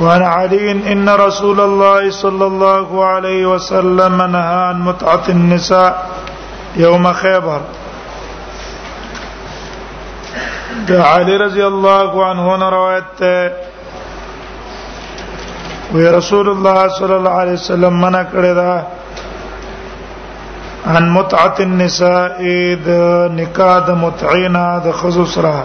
وعن علي ان رسول الله صلى الله عليه وسلم نهى عن متعه النساء يوم خيبر د علي رضی الله عنه نه روایت ده وی رسول الله صلی الله علیه وسلم منع کړی دا ان متعه النساء د نکاح د متعینا د خزو سره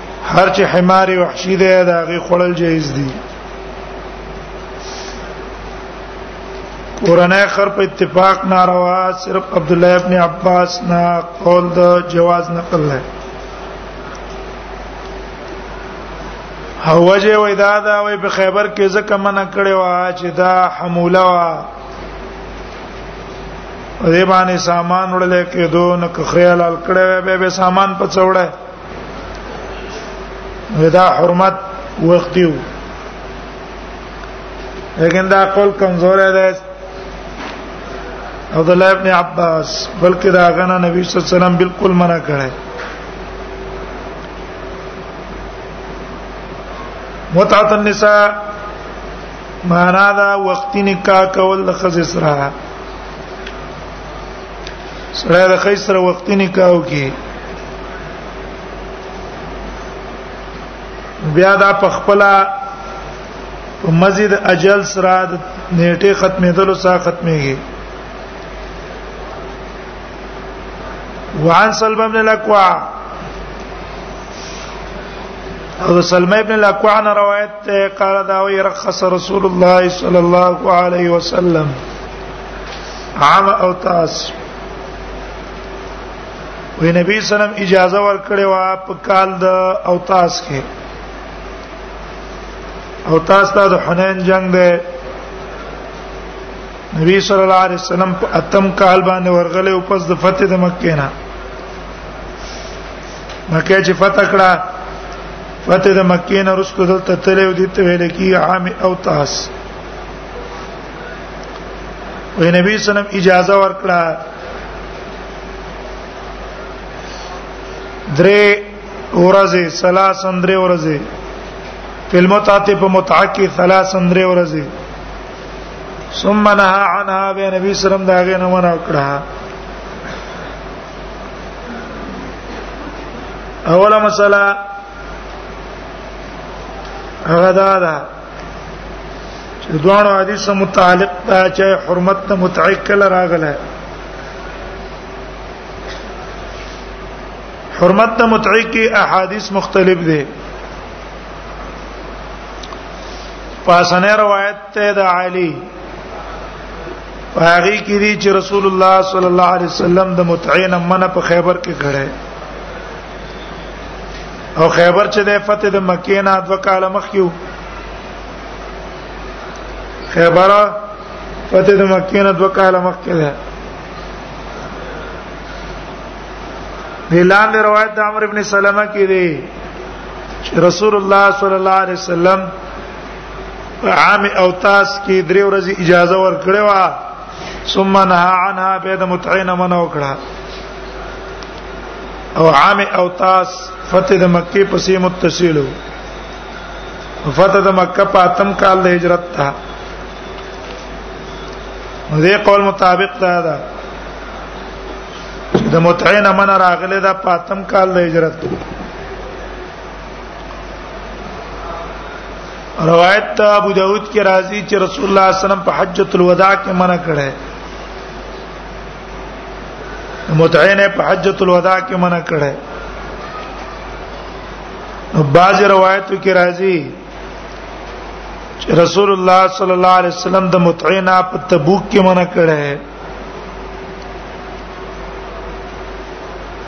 هر چې حمار وحشي دی دا غي خړل جایز دي قرانه خر په اتفاق ناروا صرف عبد الله ابن عباس نا قول د جواز نقل لای هوجه وې دا دا وې په خیبر کې ځکه منع کړي وا چې دا حموله وا دې باندې سامان وړل کېدو نو که خیال کړه به به سامان په څوړه دا حرمت وختي وو لیکن دا قول کمزور دی عبد الله ابن عباس بلکې دا غنه نبی صلی الله علیه وسلم بالکل منع کړی متعه النساء معنا دا وخت نکاح کول د خزې سره سره د خیر سره وختي نکاح وکي بیا دا په خپل په مزید اجل سره د نیټه ختمېدلو سره ختمېږي وعن سلمہ بن الاکوع او سلمہ ابن الاکوع نے روایت ہے قال داوی رخص رسول الله صلی الله علیه وسلم عام او تاس وی نبی سلام اجازه ورکړې وا په کال د او تاس کې او تاس ته د حنین جنگ ده نبی صلی الله علیه وسلم په اتم کال باندې ورغله او پس د فتح د مکه نه مکه چې فتح کړه فتح د مکه نه رسول دلته تلو دي ته ویل کی عام او تاس وي نبی صلی الله علیه وسلم اجازه ورکړه درې ورځې سلاسن درې ورځې فلمتاته په متعکی سلاسن درې ورځې ثم نهى عنها به نبی صلی الله علیه وسلم داغه نه منع کړه اوله مسله هغه دا ده چې دوه حدیث متعلق دا چې حرمت ته متعلق کله راغله حرمت ته متعلق کې احادیث مختلف دي پاسنه روایت ته د علی هغه کې دي چې رسول الله صلی الله علیه وسلم د متعین منه په خیبر کې کړه او خیبر چې د فتح د مکې نه د کال مخکیو خیبر فتح د مکې نه د کال مخکې ده دلان دی روایت د عمرو ابن سلمہ کې دی چې رسول الله صلی الله علیه وسلم عام او تاس کې درې ورځې اجازه ورکړې و ثم نهى عنها به د متعین منو کړه او عام اوتاس فتح د مکه پسې متصل فتح د مکه په اتم کال د هجرت ته دې قول مطابق دا ده چې د متعین من راغله د پاتم کال د هجرت روایت ته ابو داود کې راځي چې رسول الله صلی الله علیه وسلم په حجۃ الوداع کې منع کړه متعینه په حجۃ الوداع کې منع کړه نو بعض روایتو کې راځي چې رسول الله صلی الله علیه وسلم د متعینا په تبوک کې منع کړه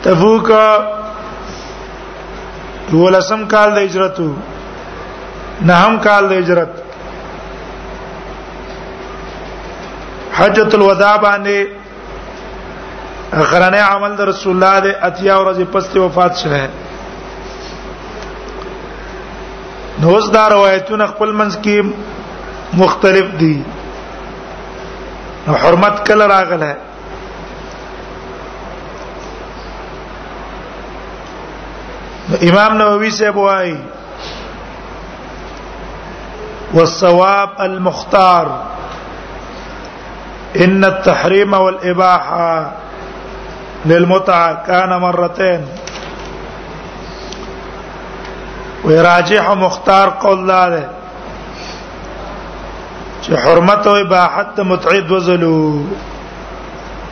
تبوک ولسم کال د هجرتو نه هم کال د هجرت حجۃ الوداع باندې غرانه عمل د رسول الله د اتیا ورځې پس ته وفات شوه نو اوس دا روایتونه خپل منځ کې مختلف دي حرمت کله راغله امام نووي صاحب وايي والثواب المختار ان التحريم والاباحه للمتعه كان مرتين وی راجح او مختار قول لاله چې حرمت او اباحت متعد وزلو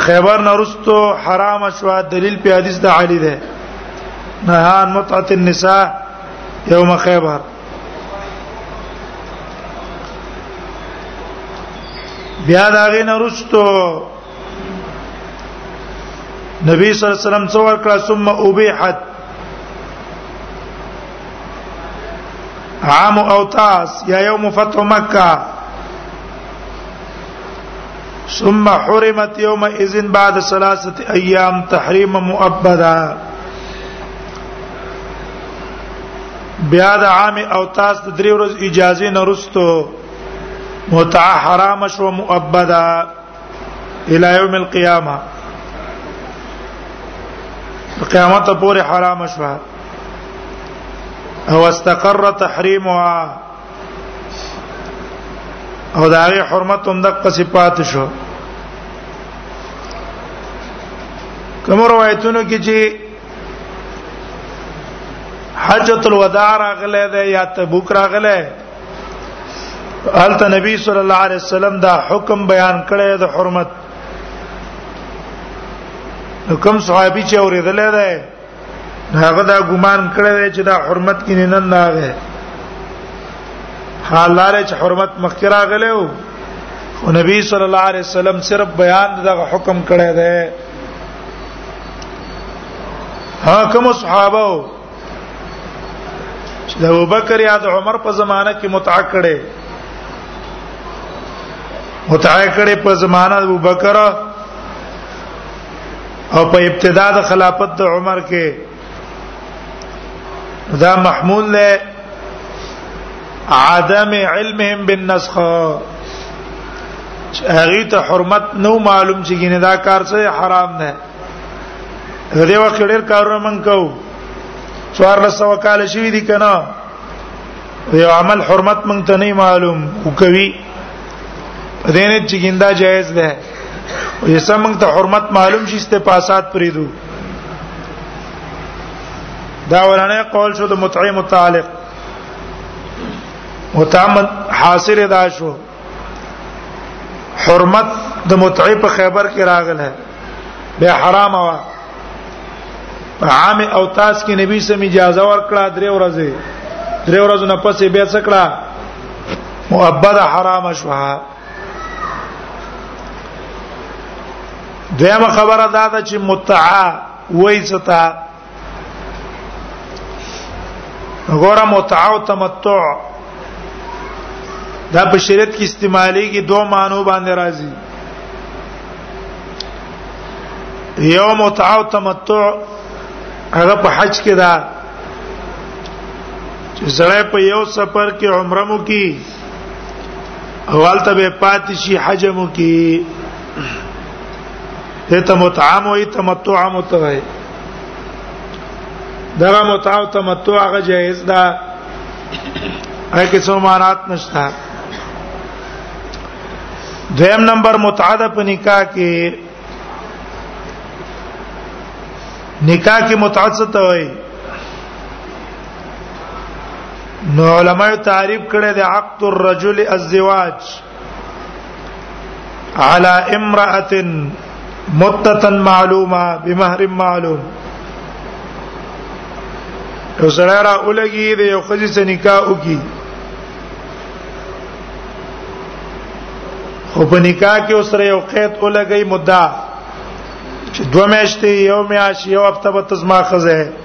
خیبر نرستو حرام شو دلیل په حدیث د علی ده نهان متعه النساء یوم خیبر بیا دا غي نرستو نبی صلی الله علیه وسلم څو ورکړه ثم ابيحت عام اوتاس یا یوم فتح مکه ثم حرمت يوم اذن بعد ثلاثه ايام تحريم مؤبدا بیا د عام او تاس د درې ورځ اجازه نه رستو متع حرام شو مؤبدا الى يوم القيامه قیامت پورې حرام شو او استقر تحریمها او دا غي حرمت هم د قصې پات شو کوم روایتونو کې چې حجۃ الوداع راغله ده یا تبوک راغله حالت نبی صلی الله علیه وسلم دا حکم بیان کړی د حرمت کوم صحابي چې اوریدل ده هغه دا ګمان کړی چې دا حرمت کې نه نن راغی حال لاره چې حرمت مخکې راغلی او نبی صلی الله علیه وسلم صرف بیان دغه حکم کړی دی ها کوم صحابه چې د ابوبکر یا د عمر په زمانہ کې متع کړي متع کړي په زمانہ د ابوبکر او په ابتدا د خلافت د عمر کې دا محمول له عدم علمهم بالنسخ هغه ته حرمت نو معلوم چې ګینه دا کار څه حرام نه دې وخت ډېر کارونه من کو څوار لسو کال شوی دي کنه یو عمل حرمت مونږ ته نه معلوم او کوي دینه چې ګیندا جایز ده یسه موږ ته حرمت معلوم شي استفاسات پریدو دا ورانه قول شو د متعی متعلق متعمد حاصل دا شو حرمت د متعی په خیبر کې راغله به حرام وا عام او تاس کې نبی سم اجازه ورکړه درې ورځې درې ورځې نه پسې بیا څکړه مؤبد حرام شوه دیمه خبره دا ده چې متعا وای ستا غوړه متعا او تمتع دا په شریعت کې استعمالي کې دوه معنی باندې راځي یو متعا او تمتع هغه په حج کې دا چې زړه په یو سفر کې عمره مو کې اول ته به پاتې شي حجم کې ته تمتعام وي تمتع متوي دغه متع او تمتع هغه جایز ده هغه کې څو مارات نشته دویم نمبر متعده په نکاح کې نکاح کې متعدد ته وایي نو علماء تعریف کړی د عقد الرجل الزواج على امراه مدته معلومه بمهر معلوم نو سره را ولګي د یو خځې سره نکاح وکي خو په نکاح کې اوسره یو قید ولګي مدته چې دوه میاشتې یو میاش یو هفته به تزما خزه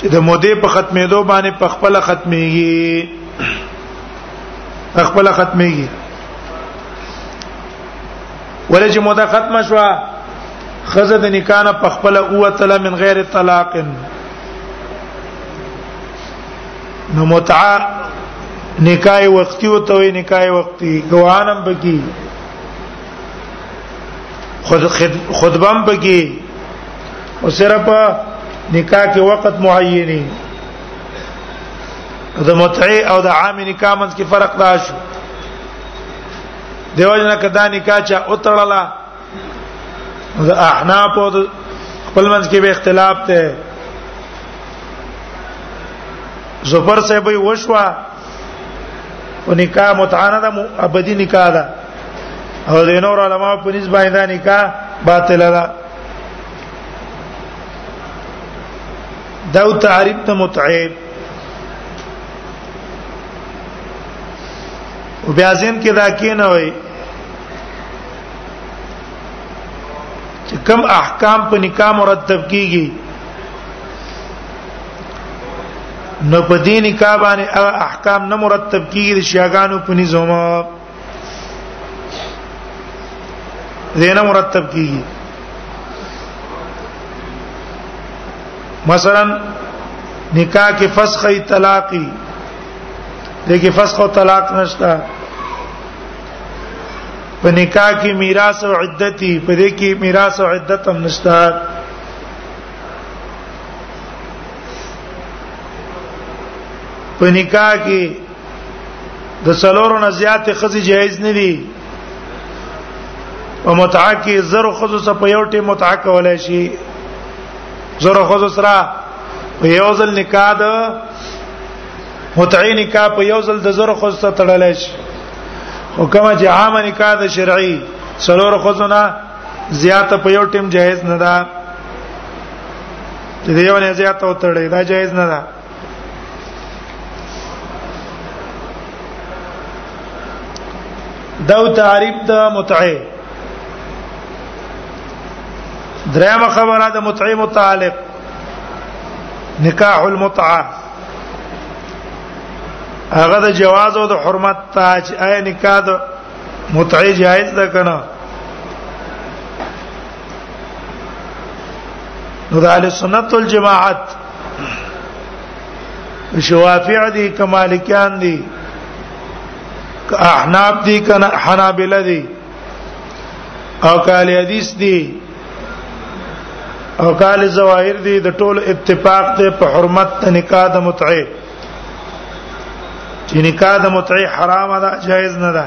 چې د مودې په ختمېدو باندې په خپل ختميږي په خپل ختميږي ولې چې موده ختمه شو خزه د نکاح نه په خپل اوتله من غیر طلاق نو متعه نکاح وقتی او توي نکاح وقتی ګوانم بکی خود خطبم بکی او صرف نکاح کې وخت معیني د متعه او د عام نکاح منځ کې فرق دا شو دیو جن کدا نکاح چا اتړلا د احناف او خپل منځ کې به اختلاف ته زفر صاحب وی وشوا او نکاح متعانه د ابدی نکاح ده او د نور علماء په نسبت باندې نکاح باطل ده دا تعریف ته متعیب او بیا زم کې دا کې نه وای چې کم احکام په نکاح مرتب کیږي نو په دې نکاح باندې احکام نه مرتب کیږي شیاګانو په نظام زینه مرتب کیږي مثلا نکاح کې فسخ ای طلاقی دغه فسخ او طلاق نشتا په نکاح کې میراث او عدتی په دې کې میراث او عدت هم نشتا په نکاح کې د څلورو نه زیات خزي جایز نه دي او متعه کې زرو خزو سره په یو ټیم متعه کولای شي زرو خزو سره په یو ځل نکاح ده متعه نکاح په یو ځل د زرو خزو سره تړلای شي او کما چې عام نکاح د شرعي څلورو خزو نه زیات په یو ټیم جایز نه ده دیو نه زیات او تړلې دا جایز نه ده دو تعریف د متعه درېمه خبره د متعه متعلق نکاح المتعه هغه د جواز او د حرمت تاج اي نکاح د متعه جائز ده کنه نو د اهل سنت والجماعت شوافع دي کمالکان دي که احناف دي کنه حنابلة دي او کال حدیث دي او کال ظواهر دي د ټول اتفاق ته په حرمت نکاح د متعه چې نکاح د متعه حرام ده جائز نه ده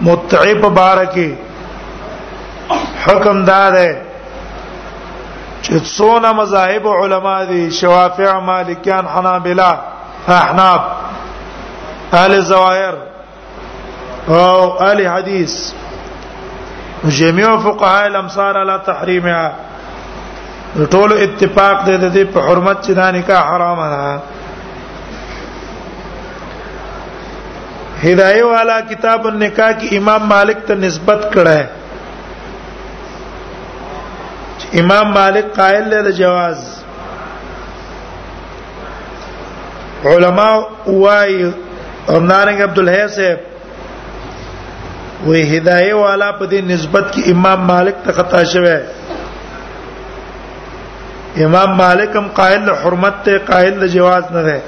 متعب بارکه حکم دا ده چې څونه مذاهب علما دي شوافع مالکیان حنابلہ احناف اهل زواهر او اهل حدیث جميع فقهاء الامصار على تحريمها ټول اتفاق دی د دې په حرمت چې دا نکاح حرام ده هدايه والا کتاب النکاح کې امام مالک ته نسبت کړه امام مالک قائل له جواز علما وای همدارنګ عبد الحی صاحب وی هدايه والا په دې نسبت کې امام مالک ته خطا شوه امام مالک هم قائل حرمت ته قائل جواز نه ده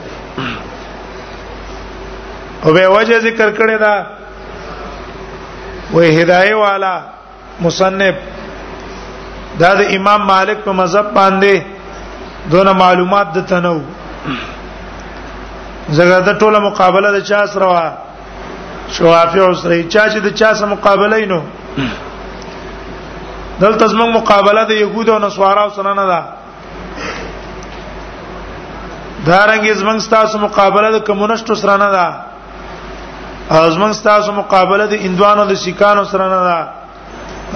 او به وجه ذکر کړی دا وې هدايه والا مصنف دا د امام مالک په مذهب باندې دونه معلومات د تنو زګر د ټوله مقابله د چا سره وا شوافی او سره چا چې د چا سره مقابله نو دلته زموږ مقابله د يهودو او نصارا سره نه ده دارنګ زمنګ تاسو مقابله د کمونستو سره نه ده او زمنګ تاسو مقابله د اندوانو د سکانو سره نه ده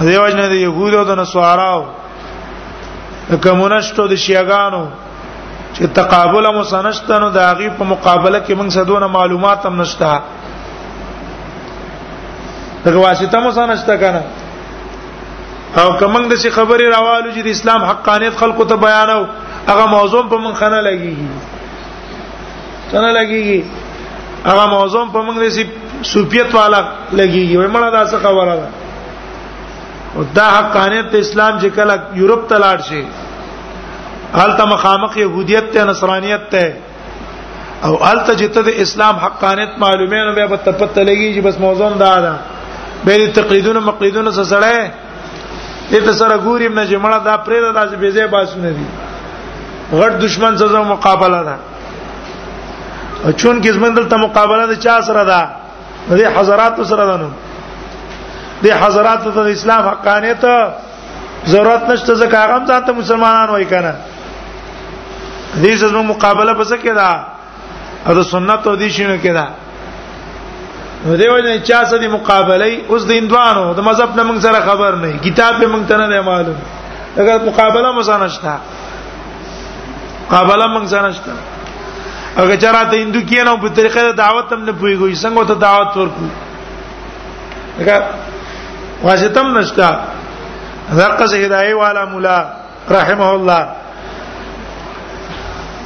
دیو جن د يهودو او د نصاراو د کمونستو د شیعاګانو چې تقابل مو سنشته نو د هغه په مقابله کې موږ سدونه معلومات هم نشته دغه واسطه مو سنشته کنه او کومنګ د څه خبرې راوالو چې د اسلام حقانیت خلکو ته بیانو هغه موضوع په من خنه لګیږي څنګه لګیږي هغه موضوع په من د څه صوفیت والا لګیږي وای مړه دا څه خبره ده او دا حقانیت د اسلام چې کله یورپ ته لاړ شي حالت مخامخ يهودیت ته نصرانیت ته او الته چې ته د اسلام حقانیت معلومه نو بیا به تپته لګي چې بس موضوع دا ده به دې تقلیدونه مقلیدونه سره سره دې ته سره ګوري نه چې مړه دا پرې دا چې بيځه باسونه دي غټ دشمن سره مقابله ده او چون کې زمند ته مقابله ده چا سره ده دې حضرات سره ده نو دې حضرات ته اسلام حقانیت ضرورت نشته ځکه هغه هم ځان ته مسلمانان وای کنه دې زمو مقابله پس کې دا او د سنت او دې شنو کې دا نو دیو نه چا سره مقابله اوس د اندوانو د مذهب نه موږ سره خبر نه کتاب به موږ ته نه معلوم اگر مقابله مو سره نشته مقابله موږ سره نشته اگر چرته هندو کې نه په طریقې دعوت هم نه پويږي څنګه ته دعوت ورکو دا واسطم نشتا زرقز هدايه والا مولا رحمه الله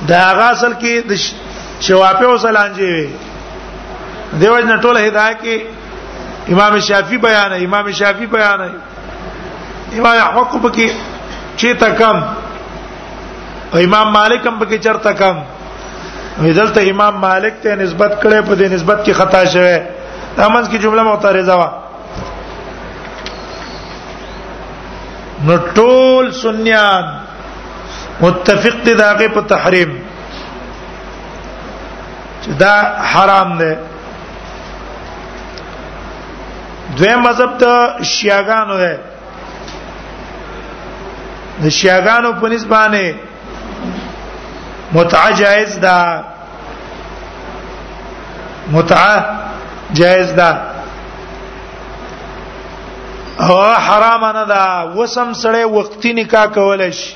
دا غاسل کې د شوافه او سلانجي وي دیو جن ټول هدايه کې امام شافعي بیان امام شافعي بیان امام احمد کو پکې چې تکم او امام مالک هم پکې چرته کم دلته امام مالک ته نسبت کړي په دې نسبت کې خطا شوه امنځ کې جمله معترضه وا نو ټول سنیان متفق دي داغه په تحریم چې دا حرام دی دوی مذهب ته شیعاګانو دی د شیعاګانو په نسبانه متعه جائز ده متعه جائز ده او حرام نه ده وسم سره وقتی نکاح کول شي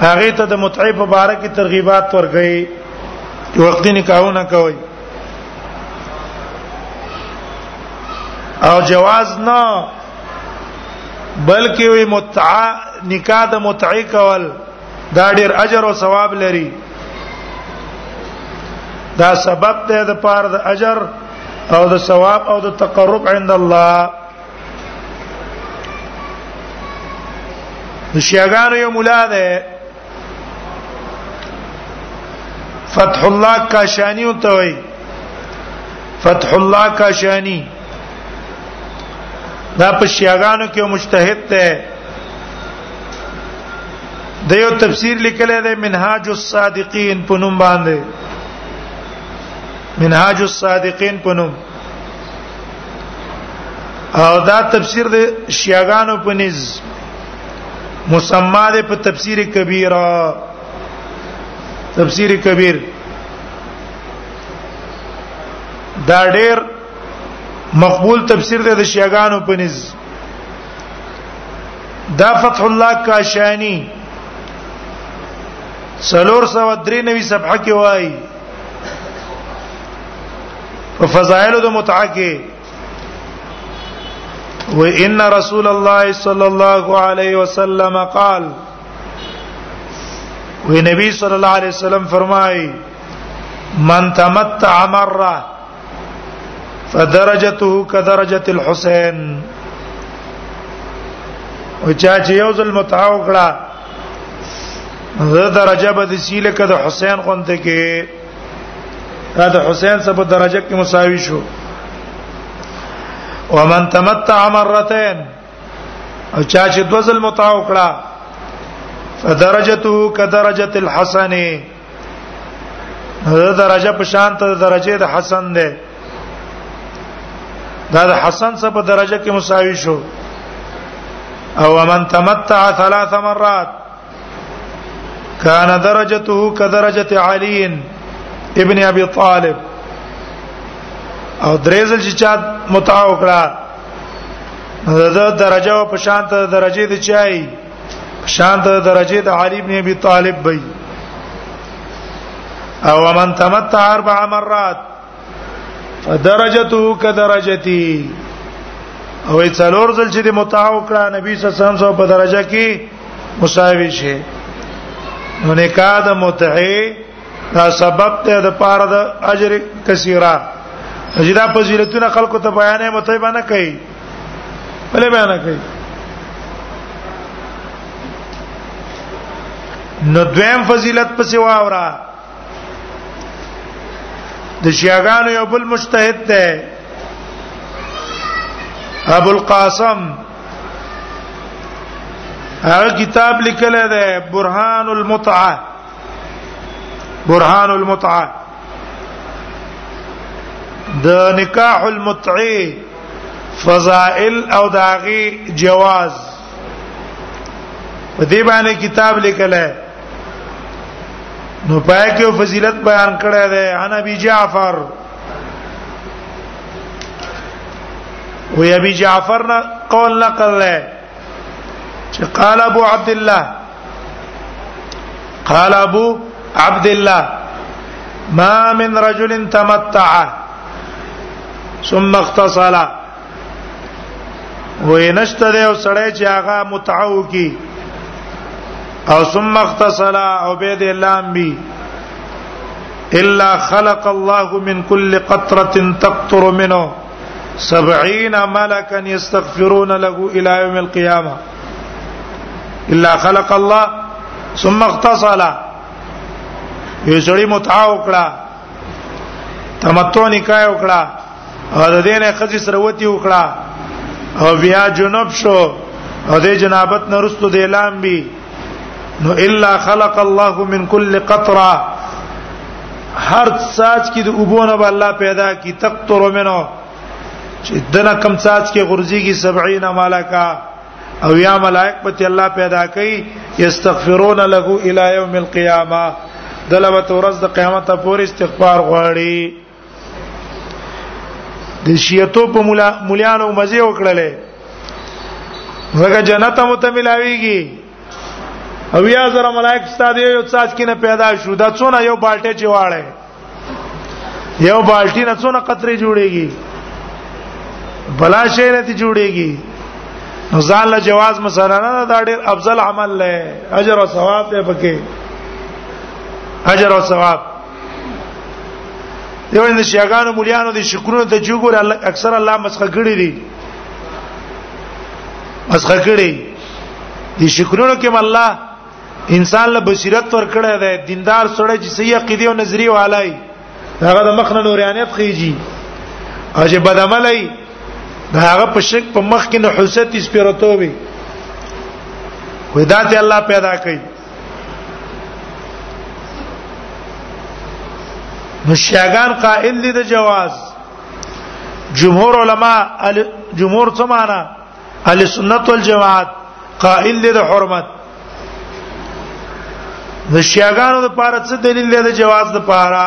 هغه ته د متعه په باره کې ترغیبات ورغی چې وختي نکاحونه کوي او جواز نه بلکې وي متعه نکاح د متعه کول دا ډیر اجر او ثواب لري دا سبب ده د پاره د اجر او د ثواب او د تقرب عند الله د شیعاګانو یو مولا ده فتح الله کاشانی او توي فتح الله کاشانی دا په شیعاګانو کې مجتهد ده د یو تفسیر لیکل دی منهاج الصادقین په نوم باندې منهاج الصادقین په نوم او دا تفسیر د شیعاګانو په نس مسما ده په تفسیر کبیره تفسیر کبیر دا ډیر مقبول تفسیر ده د شیعاګانو په نس دا فتح الله کاشانی سلور سو درې نوي صفحه کې وایي په فضائل د متعه کې و ان رسول الله صلی الله علیه وسلم قال و نبی صلی الله علیه وسلم فرمای من تمتع مره فدرجته كدرجه الحسين او چا چې یو ځل متعه وکړه زه درجه به د سیله کده حسین غونته کې دا د حسین سره په درجه کې مساوي شو ومن تمتع مرتين او چا چې دو ځل متع وکړه فدرجته كدرجه الحسن دا درجه په شان ته درجه د حسن ده دا د حسن سره په درجه کې مساوي شو او من تمتع ثلاث مرات کان درجته کدرجه علی ابن ابي طالب او درېزل چې چا متع وکړه دا درجه او پشان ته درجه دي چای پشان ته درجه د علی ابن ابي طالب وي او من تمتع اربع مرات درجته کدرجتي او څلور ځل چې د متع وکړه نبی صلی الله علیه وسلم په درجه کې مساوي شي نو نکاح د متعه دا سبب ته د پاره د اجر کثیره اجرا فضیلتونه خلکو ته بیانې متعه باندې کوي بلې بیانې کوي نو دویم فضیلت پسې واورا د شیعاګانو یو بل مجتهد ده ابو القاسم هغه کتاب لیکل ده برهان المتعه برهان المتعه د نکاح المتعه فضائل او داغي جواز په دې باندې کتاب لیکل نو پای کې فضیلت بیان کړی دی ان ابي جعفر و ابي جعفر نه قول نقل له چې قال ابو عبد الله قال ابو عبد الله ما من رجل تمتع ثم اغتسل وې نشته دی او سړی چې هغه متعو کی او ثم اغتسل او بيد اللام بي الا خلق الله من كل قطره تقطر منه سبعين ملكا يستغفرون له الى يوم القيامه الا خلق الله ثم اغتسل یو سړی متعه وکړه تمتع نکاح وکړه او د دې نه خځې سره وتی وکړه او بیا جنوب شو او د جنابت نه رستو د اعلان بي نو الا خلق الله من كل قطره هر ساج کې د وبونه به الله پیدا کی تقطر منه چې دنه کم ساج کې غرزي کی 70 ملائکه او یا ملائک پتی الله پیدا کوي یستغفرون له الی یوم القیامه دلوت ورځ د قیامت پورې استغفار غواړي د شیعتو په مولا مولیانو مزه وکړلې زګه جنت هم ته ملاويږي او یا زره ملائک ستاد یو څاڅ کې نه پیدا شو دا څونه یو بالټه چواړې یو بالټي نه څونه قطرې جوړيږي بلا شي نه تی جوړيږي نو ځان له جواز مسره نه دا ډېر افضل عمل لې اجر او ثواب ته پکې اجر او ثواب دیو نه شیاګانو مليانو دي شکرونه ته جوګور اکثر الله مسخه کړی دي مسخه کړی دي شکرونه کې الله انسان له بصیرت ور کړی دی دیندار سره چې صحیح عقیده او نظریه والای هغه د مخ نه نورانیت خيږي او چې بدعملای دا هغه په شک په مخ کې نه حسد سپیرتوي وې دا ته الله پیدا کړي نو شیعگان قائل دي د جواز جمهور علما جمهور څه معنا اهل سنت والجماعت قائل دي د حرمت د شیعگانو د پاره څه دلیل دی د جواز د پاره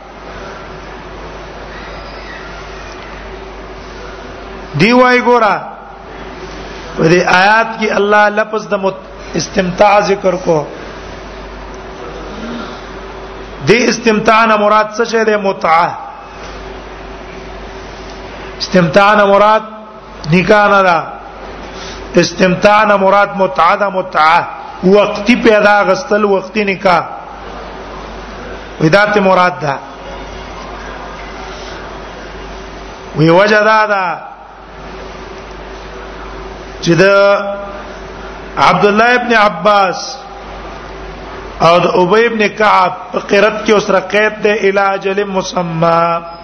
دی وای ګورا په دې آیات کې الله لفظ د استمتاع ذکر کو دې استمتاع نه مراد څه شه ده متعه استمتاع نه مراد نکاح نه دا استمتاع نه مراد متعه ده متعه وقتی پیدا غستل وقتی نکاح ودات مراد ده وی وجه دا ده چې د عبد الله ابن عباس او د ابي ابن كعب په قرت کې اوس رقیت ده الاجل مسمى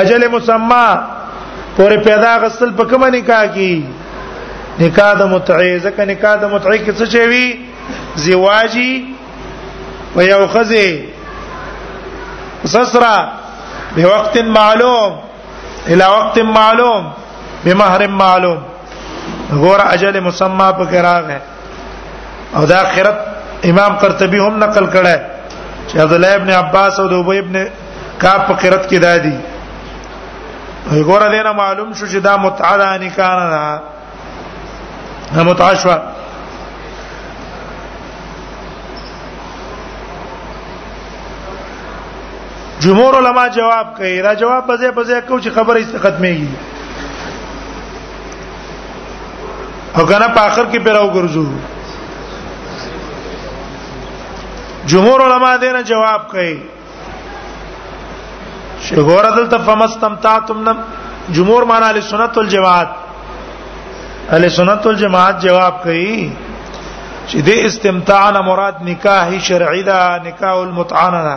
اجل مسمى پورې پیدا غسل په کومه نکاح کی نکاح د متعه ځکه نکاح د متعه کې څه شي وي زواجی و یو خزه سسرا به وخت معلوم الى وقت معلوم بمهر معلوم غور اجل مسمى په قرار ہے او دا آخرت امام قرطبي هم نقل کړه چې عبد الله ابن عباس او ابي ابن کعب په قرات کې دادي وګوره دینه معلوم شو چې دا متعه ده نه کار نه متعه شو جمهور علما جواب کوي دا جواب بځه بځه کو چې خبره است ختميږي او کنه په اخر کې پیراو ګرځو جمهور علما دې نه جواب کوي چې ګور دلته فمستمتعتم نم جمهور معنا علی سنت والجماعت علی سنت والجماعت جواب کوي چې دې استمتاع نه مراد نکاح شرعي ده نکاح المتعه نه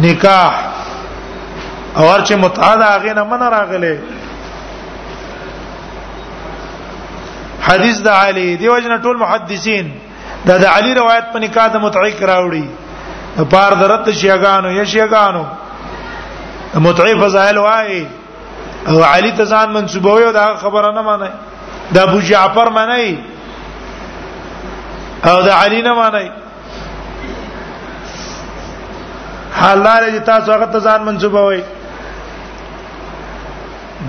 نکاح اور چې متعه دا هغه نه من راغله حدیث د علی دی وجنه ټول محدثین دا د علی روایت په نکاح د متعه کراوړي د پار درت شیګانو یا شیګانو متعه فضائل وای او علی تزان منسوبوي دا خبره نه مانای د ابو جعفر مانای او د علی نه مانای حال دار چې تاسو هغه ته ځان منسوب وای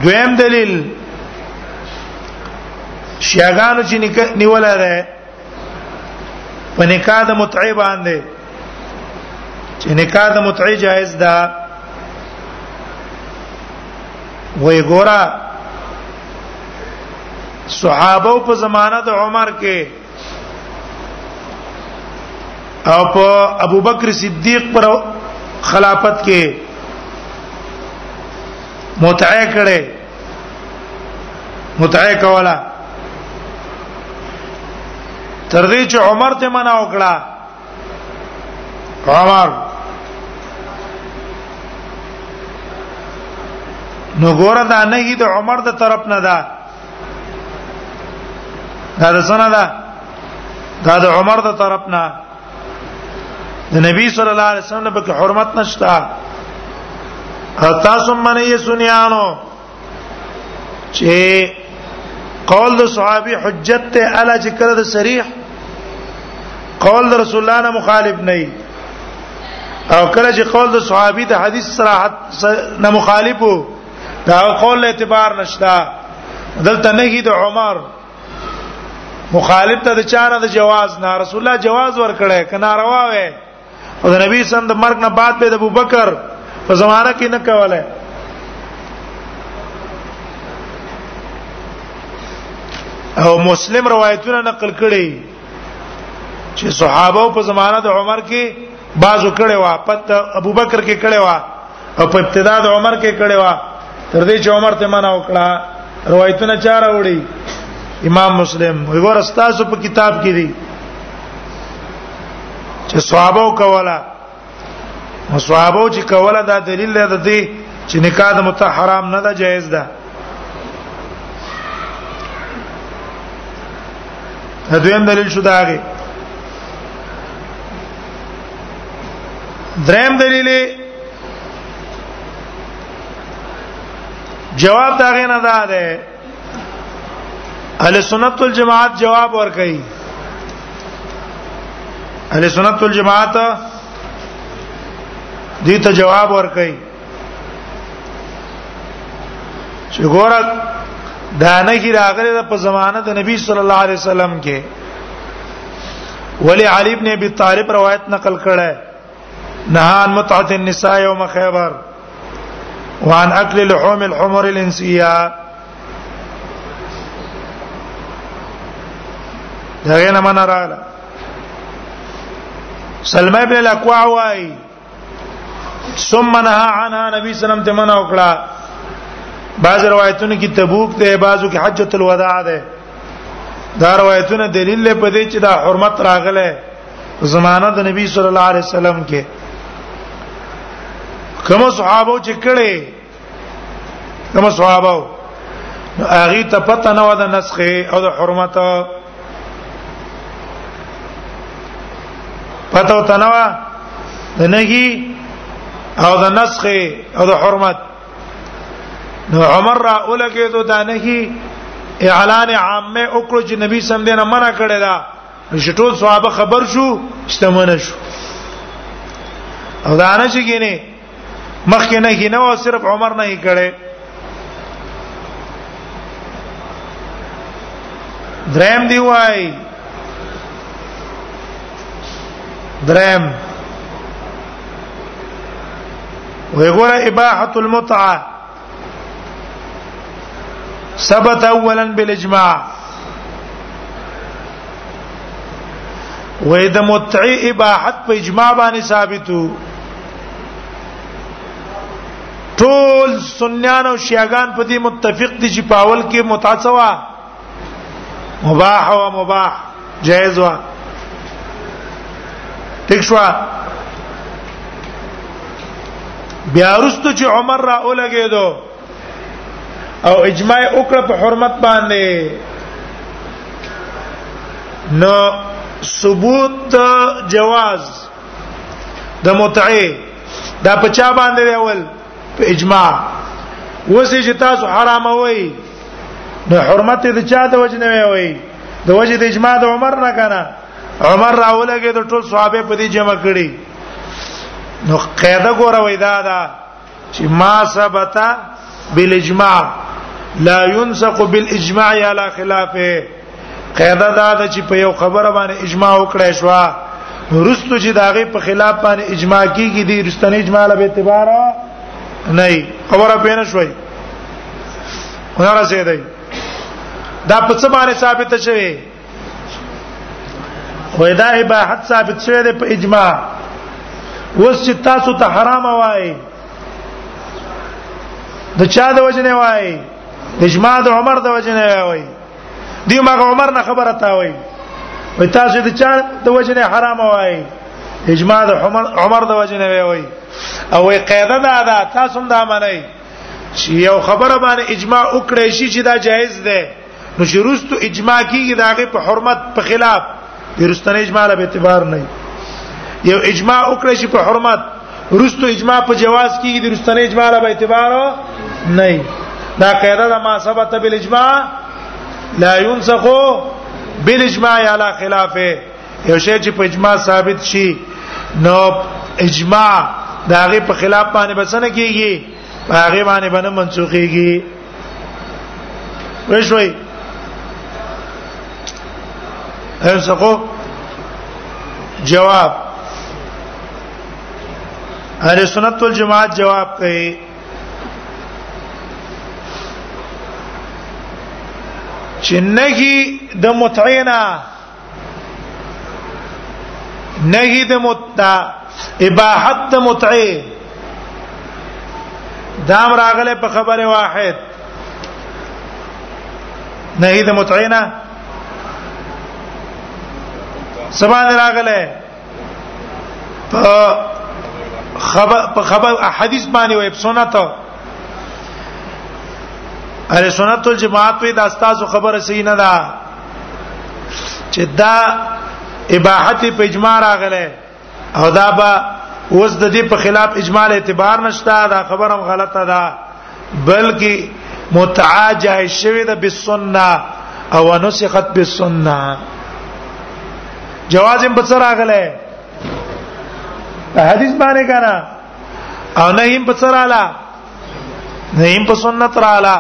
دویم دلیل شیاغانو چې نیول لري په نکاح د متعی باندې چې نکاح د متعی جائز ده وای ګورا صحابه په زمانه د عمر کې او په ابو بکر صدیق پر خلافت کې متعه کړي متعه کولا تر دې چې عمر ته منع وکړه عمر نو ګوره دا نه د عمر د طرف نه ده دا د سنه ده دا د عمر د طرف نه د نبی صلی الله علیه وسلم په حرمت نشتا تاسو منه یې سنیانو چې قول د صحابي حجت ته الا چې کړه د صریح قول د رسول الله نه مخالف نه او کله چې قول د صحابي د حدیث صراحت نه مخالفو دا قول اعتبار نشتا دلته نهي د عمر مخالف ته د چانه د جواز نه رسول الله جواز ورکړي کنا روا وي او د نبی سم د مرګ نه بعد به د ابوبکر په زمانہ کې نه کوله او مسلم روایتونه نقل کړي چې صحابه په زمانہ د عمر کې بعضو کړي وا پته ابوبکر کې کړي وا او په ابتدا د عمر کې کړي وا تر دې چې عمر ته منع وکړه روایتونه چار وړي امام مسلم وګور استاسو په کتاب کې دي چې صحابه کولا صحابه چې کولا دا دلیل دی چې نکاح د متحرام نه ده جایز ده دویم دلیل شو دا هغه دریم دلیل جواب دا غینه دا ده اهل سنت والجماعت جواب ور کوي اهل سنت والجماعت دې ته جواب ور کوي چې ګورک دا نه کی راغله په زمانه د نبی صلی الله علیه وسلم کې ولی علی ابن ابي طالب روایت نقل کړه نهان متعه النساء يوم خيبر وعن اكل لحوم الحمر الانسيه دغه نه من رااله سلمہ ابن الاکوع وايي ثم نهى عنها نبی صلی الله علیه وسلم ته منع وکړه بعض روایتونو کې تبوک ته بعضو کې حجۃ الوداع ده دا روایتونه دلیل په دې چې دا حرمت راغله زمانہ د نبی صلی الله علیه وسلم کې کوم صحابه چې کړي کوم صحابه هغه ته پته نه و د نسخ او د حرمت پته ته نه و د نهي او د نسخ او د حرمت نو عمر را اولګه دو دا نهي اعلان عامه وکړو چې نبی سم دې نه منع کړی دا شټول صحابه خبر شو استمنه شو او دا نه چې کینه مخکې نه هی نه او صرف عمر نه هی کړي درم دی وای درم وګوره اباحه المتعه ثبت اولا بالاجماع وې د متعی اباحت په اجماع باندې ثابتو ټول سنیان او شیعاګان په دې متفق دي چې پاول کې متعصوا مباح او مباح جائز وا ټیک شو بیا رستو چې عمر را اولګېدو او اجماع وکړه په حرمت باندې نو ثبوت جواز د متعه دا په چا باندې اول په اجماع وسی چې تاسو حرام وای نو حرمت د چا د وجه نه وي د وجه د اجماع د عمر نه کنه عمر راولګي د ټول صحابه په دې جمع کړي نو قاعده ګوره وای دا دا چې ما ثبت بالاجماع لا ينسق بالاجماع على خلافه قاعده دا ده چې په یو خبره باندې اجماع وکړای شو ورستو چې داغه په خلاف باندې اجماع کیږي دی رستنی اجماع له اعتبار نه خبره پېنه شوي وناره سي دی دا په څه باندې ثابت شوی خو دا اباحت ثابت شوی دی په اجماع وس چې تاسو ته حرام وای د چا د وجنه وای د اجماع د عمر د وجنه وای دی ما عمر نه خبره تا وای وای تاسو د چا د وجه نه حرام وای اجماع د عمر عمر د وجه نه وای او وای قاعده دا ده تاسو هم دا منئ چې یو خبره باندې اجماع وکړي شي چې دا جایز ده نو شروستو اجماع کیږي داغه په حرمت په خلاف ورستنه اجماع له اعتبار نه یو اجماع وکړي چې په حرمت ورستو اجماع په جواز کې د ورستنه اجماع له اعتبار نه دا قاعده د ما ثبت بالاجماع لا ينسخ بالاجماع على خلافه یو شی چې په اجماع ثابت شي نو اجماع دا غي په خلاف باندې بسنه کیږي هغه باندې باندې منسوخيږي وښوي هر څه جواب اهل سنت والجماعت جواب کوي چې نهي د متعینا نهي د متع اباحت د متعه دام راغله په خبره واحد نهي د متعینا سبحان راغله خبر په خبر احادیث باندې وې سنت اهل سنت والجماعت په د استاد خبره صحیح نه ده چې دا اباحت په اجماع راغله او دا به اوس د دې په خلاف اجماع اعتبار نشته دا خبره غلطه ده بلکې متعاجه شوی د بالسنه او نسخت بالسنه جواز هم بصر اغله حدیث باندې کنا او نه هم بصر اعلی نه هم په سنت را اعلی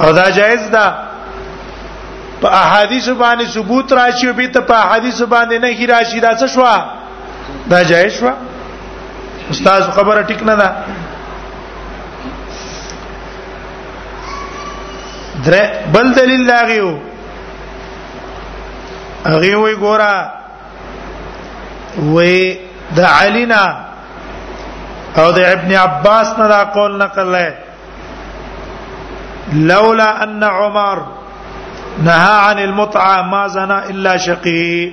او دا جائز ده په احادیث باندې ثبوت راشي او به ته په احادیث باندې نه هی راشي دا څه شو دا جایز شو استاد خبره ټیک نه ده درې بل دلیل لاغیو هغه وی ګورا وی د علینا او د ابن عباس نه دا قول نقل لای لولا ان عمر نهى عن المتعه ما زنا الا شقي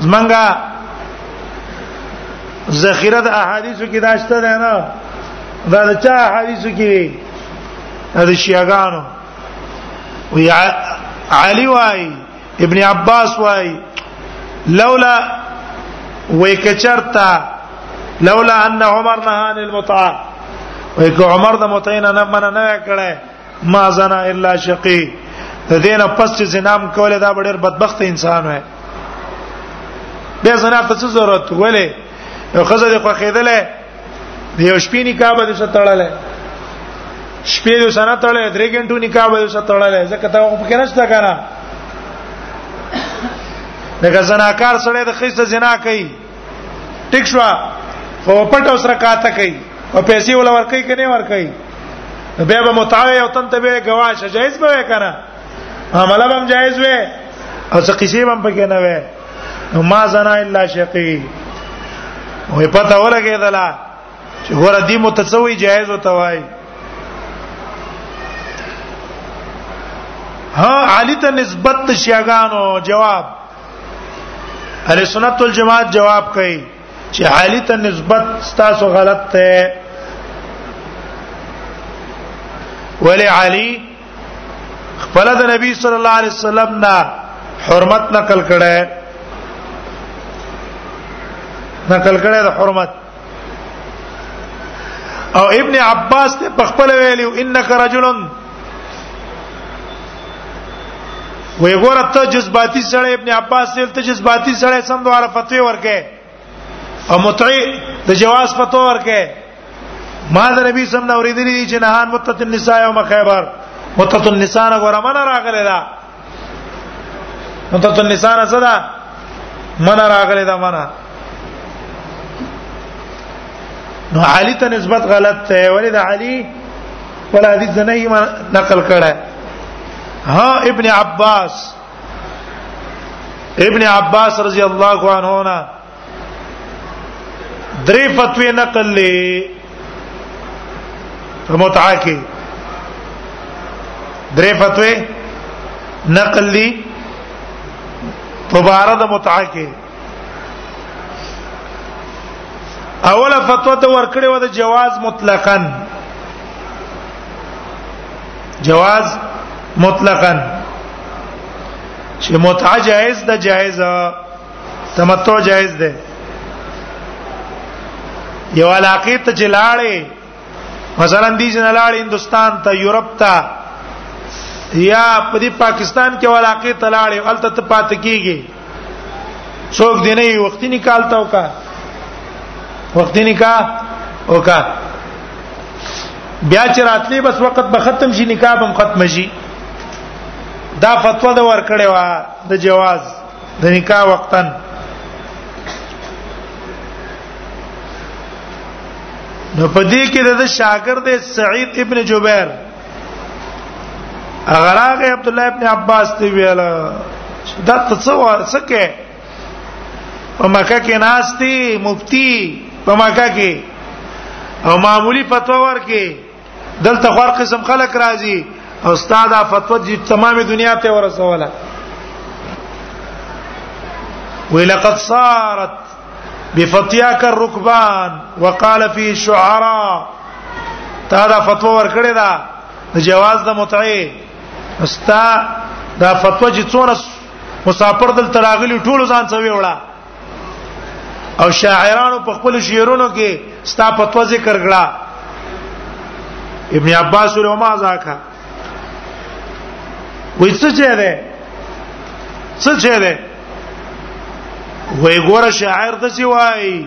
زمنګا ذخیره د احادیثو کې داشته ده نه دا د چا احادیثو کې دی د شیعاګانو وی علی وای ابن عباس وای لولا وکچرتا لولا ان عمر نهان المتعه وای که عمر د متعین نه مننه کړه ما زنا الا شقي د دین پس چې زنام کوله دا ډېر بدبخت انسان وای به زنا ته څه ضرورت ولې خزه د خوخېدلې د یو شپې نکاح به څه تړلې شپې د سنه تړلې درې غنټو نکاح به څه تړلې ځکه ته خو پکې نشته کنه دغه زناکار سره د خسته زنا کوي ټیک شو او پټ اوس رکاته کوي او پیسې ولا ور کوي کنه ور کوي بیا به متعاوی او تن ته به گواش جایز به کنه عمله هم جایز وي او څه قصې هم پکې نه وي ما زنا الا شقي او پته ولګې دلا چې ګور دې متسوي جایز وته وای ها عالی ته نسبت شیاګانو جواب اهل سنت والجماعت جواب کوي چې عالی ته نسبت ستاسو غلط ده ولی علی خپل د نبی صلی الله علیه وسلم نه حرمت نقل کړه نقل کړه د حرمت او ابن عباس ته په خپل ویلو انک رجلن وی ګوره ته جذباتي سره ابن عباس دل ته جذباتي سره سم دواره فتوی ورکه او متعی د جواز فتوا ورکه ما د نبی سم نو ورېدلی چې نهان متت النساء یوم خیبر متت النساء غره من راغله نو ته النساء نه صدا من راغله دا معنا نو علی ته نسبت غلط ته ولید علی ولا حدیث نه ما نقل کړه ها ابن عباس ابن عباس رضی الله عنه درې فتوی نقل لې متعه کې درې فتوی نقل لې په بار د متعه کې اوله فتوا ته ورکړې و د جواز مطلقاً جواز مطلقاً چې متعه جائز ده جائزه تمتع جائز ده یو علاقه ته جلاړې مثلا دې جن لاړې هندستان ته یورپ ته یا په دې پاکستان کې علاقه ته لاړې الته ته پات کیږي څوک دې نه وختي نکالتا وکا وختي نکاح وکا بیا چې راتلې بس وخت به ختم شي نکاح هم ختم شي دا فتوا د ور کړې و د جواز د نکاح وقتن نو په دې کې د شاګرد سعید ابن جبیر اغراغه عبد الله ابن عباس دی ویل دا څه ورسکه په مکه کې ناشتي مفتی په مکه کې او معمولی فتوا ورکه دلته خور قسم خلق راځي استاد فتوا دي تمامه دنیا ته ورسوله ولقد صارت بفتياك الركبان وقال فيه الشعراء تا دا فتوا ورکړه دا جواز د متعه استا دا فتوا چې څونه مسافر دل تراغلی ټول ځان څوي وړه او شاعرانو په خپل شعرونو کې ستا په تو ذکر کړه ابن عباس له ما ذاکا وای څه چې ده څه چې ده وای ګوره شاعر د سی وای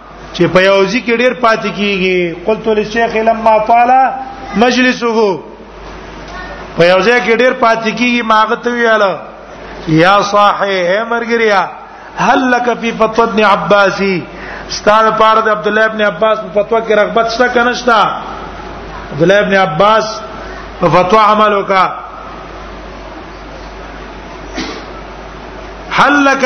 چې په یوځی کې ډیر پاتې کیږي قلت للشیخ لما طال مجلسه په یوځی کې ډیر پاتې کیږي ماغه ته ویاله یا صاحب اے مرګریا هل لك في فتوى ابن عباس ستاره پار د عبد الله ابن عباس په فتوا کې رغبت شته کنه شته عبد الله ابن عباس په فتوا عمل وکا هل لك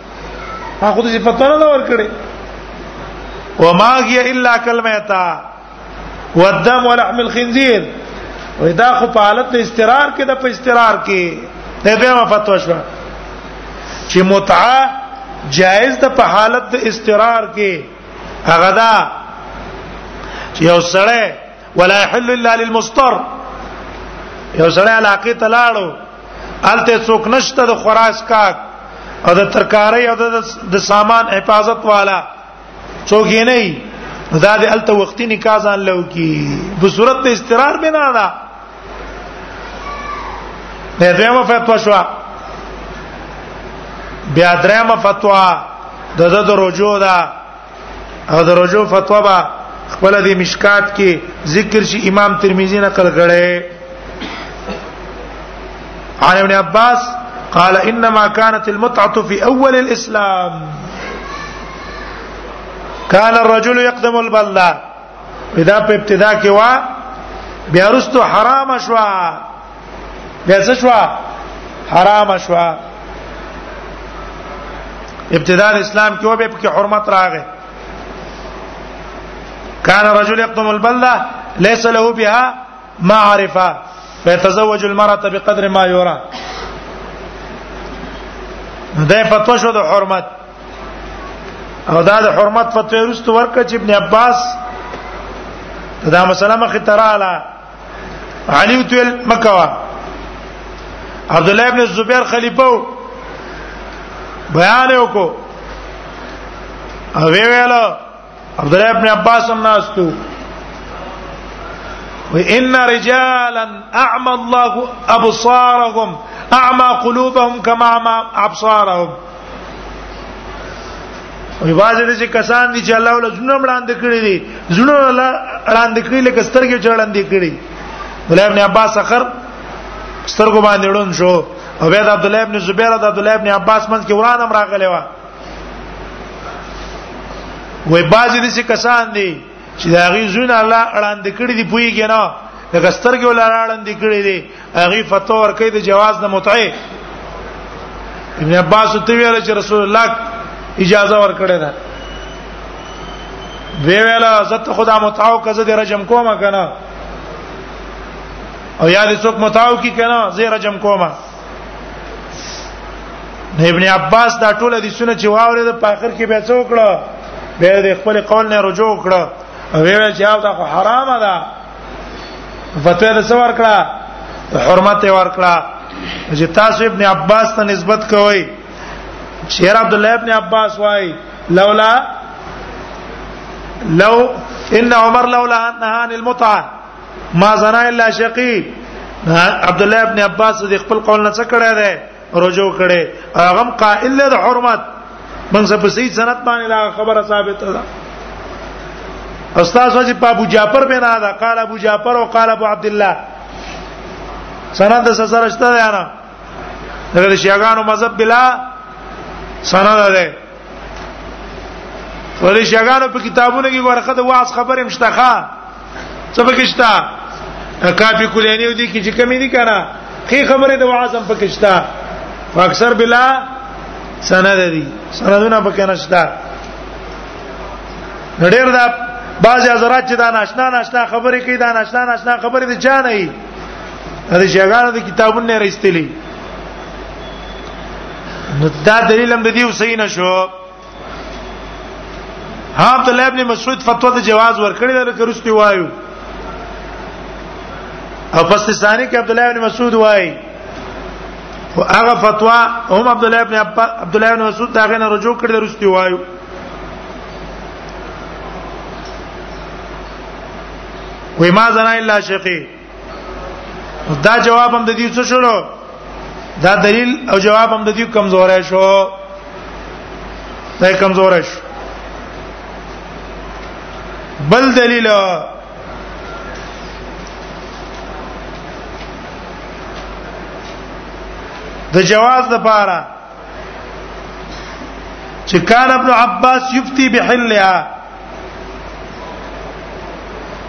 هغه دې پته نه ور کړې وما هي الا کلمتا والدم ولحم الخنزير ودا خو په حالت د استقرار کې د په استقرار کې دا به ما فتوا شو چې متعه جائز ده په حالت د استقرار کې هغه دا یو سړی ولا يحل الا للمستر یو سړی علاقه تلاړو الته څوک نشته د خراس کاک او د ترکاری او د سامان حفاظت والا څوک یې نه دا د الته وختي نکاح ځان لو کی په صورت د استقرار بنا ده نه دیمه فتوا شو بیا درېمه فتوا د د رجوع ده او د رجو فتوا با خپل د مشکات کې ذکر شي امام ترمذی نقل کړي عن ابن عباس قال انما كانت المتعه في اول الاسلام كان الرجل يقدم البلده اذا په ابتدا کې وا بیا رستو حرام شوا بیا څه شو حرام شو ابتداء اسلام کې وبې په حرمت راغې کان رجل يقدم البلده ليس له بها معرفه فيتزوج المرأة بقدر ما يرى ده فتوا شو د حرمت او دا د حرمت فتوا ورست ورکړه چې ابن عباس دا مسله مخ تراله علي وتل مکوا عبد الله ابن زبير خلیفہ بیان وکړو او وی ویلو عبد الله ابن عباس هم ناستو وان رجالا اعمى الله ابصارهم اعما قلوبهم كما اعما ابصارهم وی باز دې چې کسان دي چې الله ول جنوم وړاندې کړی دي جنوم الله وړاندې کړی لکه سترګې چړاندې کړی ولې ابن عباس اخر سترګو باندې ډون شو او بیا د عبد الله ابن زبیر د عبد الله ابن عباس منځ کې وران هم راغلی و وای باز دې کسان دي چې دا غي زونه الله اړاند کړی دی پویږي نه لکه سترګې ول اړاند کړی دی هغه فتوا ورکړي د جواز د متعه ابن عباس ته ویل چې رسول الله اجازه ورکړی ده وی ویلا زت خدا متعو کزه د رجم کومه کنه او یاد څوک متعو کی کنه زه رجم کومه ابن عباس دا ټول د سونه چې واورې د پاخر کې به څو کړه به د خپل قول نه رجوع کړه او ویل چې دا خو حرام ده فتوا د څور کړه حرمت یې ور کړه چې تاسو ابن عباس ته نسبت کوئ شیر عبد الله ابن عباس وای لولا لو ان عمر لولا نهى عن المتعه ما زنا الا شقي عبد الله ابن عباس د خپل قول نه څه کړی دی رجوع کړي هغه قائل له حرمت من څه په سي سند باندې لا خبره ثابته ده استاد واجب په ابو جعفر بنا ده قال ابو جعفر او قال ابو عبد الله سند سره شته ده نه دغه شیعاګانو مذهب بلا سند ده ولې شیعاګانو په کتابونو کې ورخه د واس خبرې مشتخه څه پکشتا کافی کولینی ودی کی چې کمی دي کنه کی خبره د وعظم پکشتا اکثر بلا سند دي سندونه پکې نشتا ډېر دا بعضی حضرات چې دا ناشنا ناشنا خبرې کوي دا ناشنا ناشنا خبرې دي چا نه وي دا شیګانو د کتابونو نه راستلي نو دا دلیل هم د دې وسینه شو ها عبد الله ابن مسعود فتوا د جواز ورکړی دا کرستی وایو او پس ثاني کې عبد الله ابن مسعود وایي او هغه فتوا هم عبد الله ابن عبد الله ابن مسعود دا غنه رجوع کړی درستی وایو وې ما زنا الا شقي دا جواب هم د دې څه شولو دا دلیل او جواب هم د دې کمزورای شو دا کمزورای شو بل دلیل د جواز د پاره چې کان ابن عباس یفتی بحلها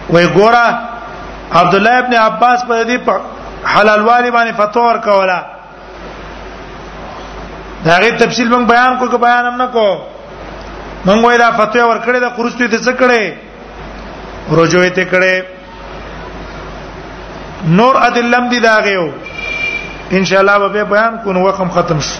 وای ګورا عبد الله ابن عباس په دې حلال والی باندې فتوا ورکوله دا غي تفصیل موږ بیان کو که بیان هم نه کو موږ وای دا فتوا ورکړې دا قرستوی د څه کړې رجوع ته کړي نور ادلم دي داغيو ان شاء الله به بیان کو نو وخم ختم شي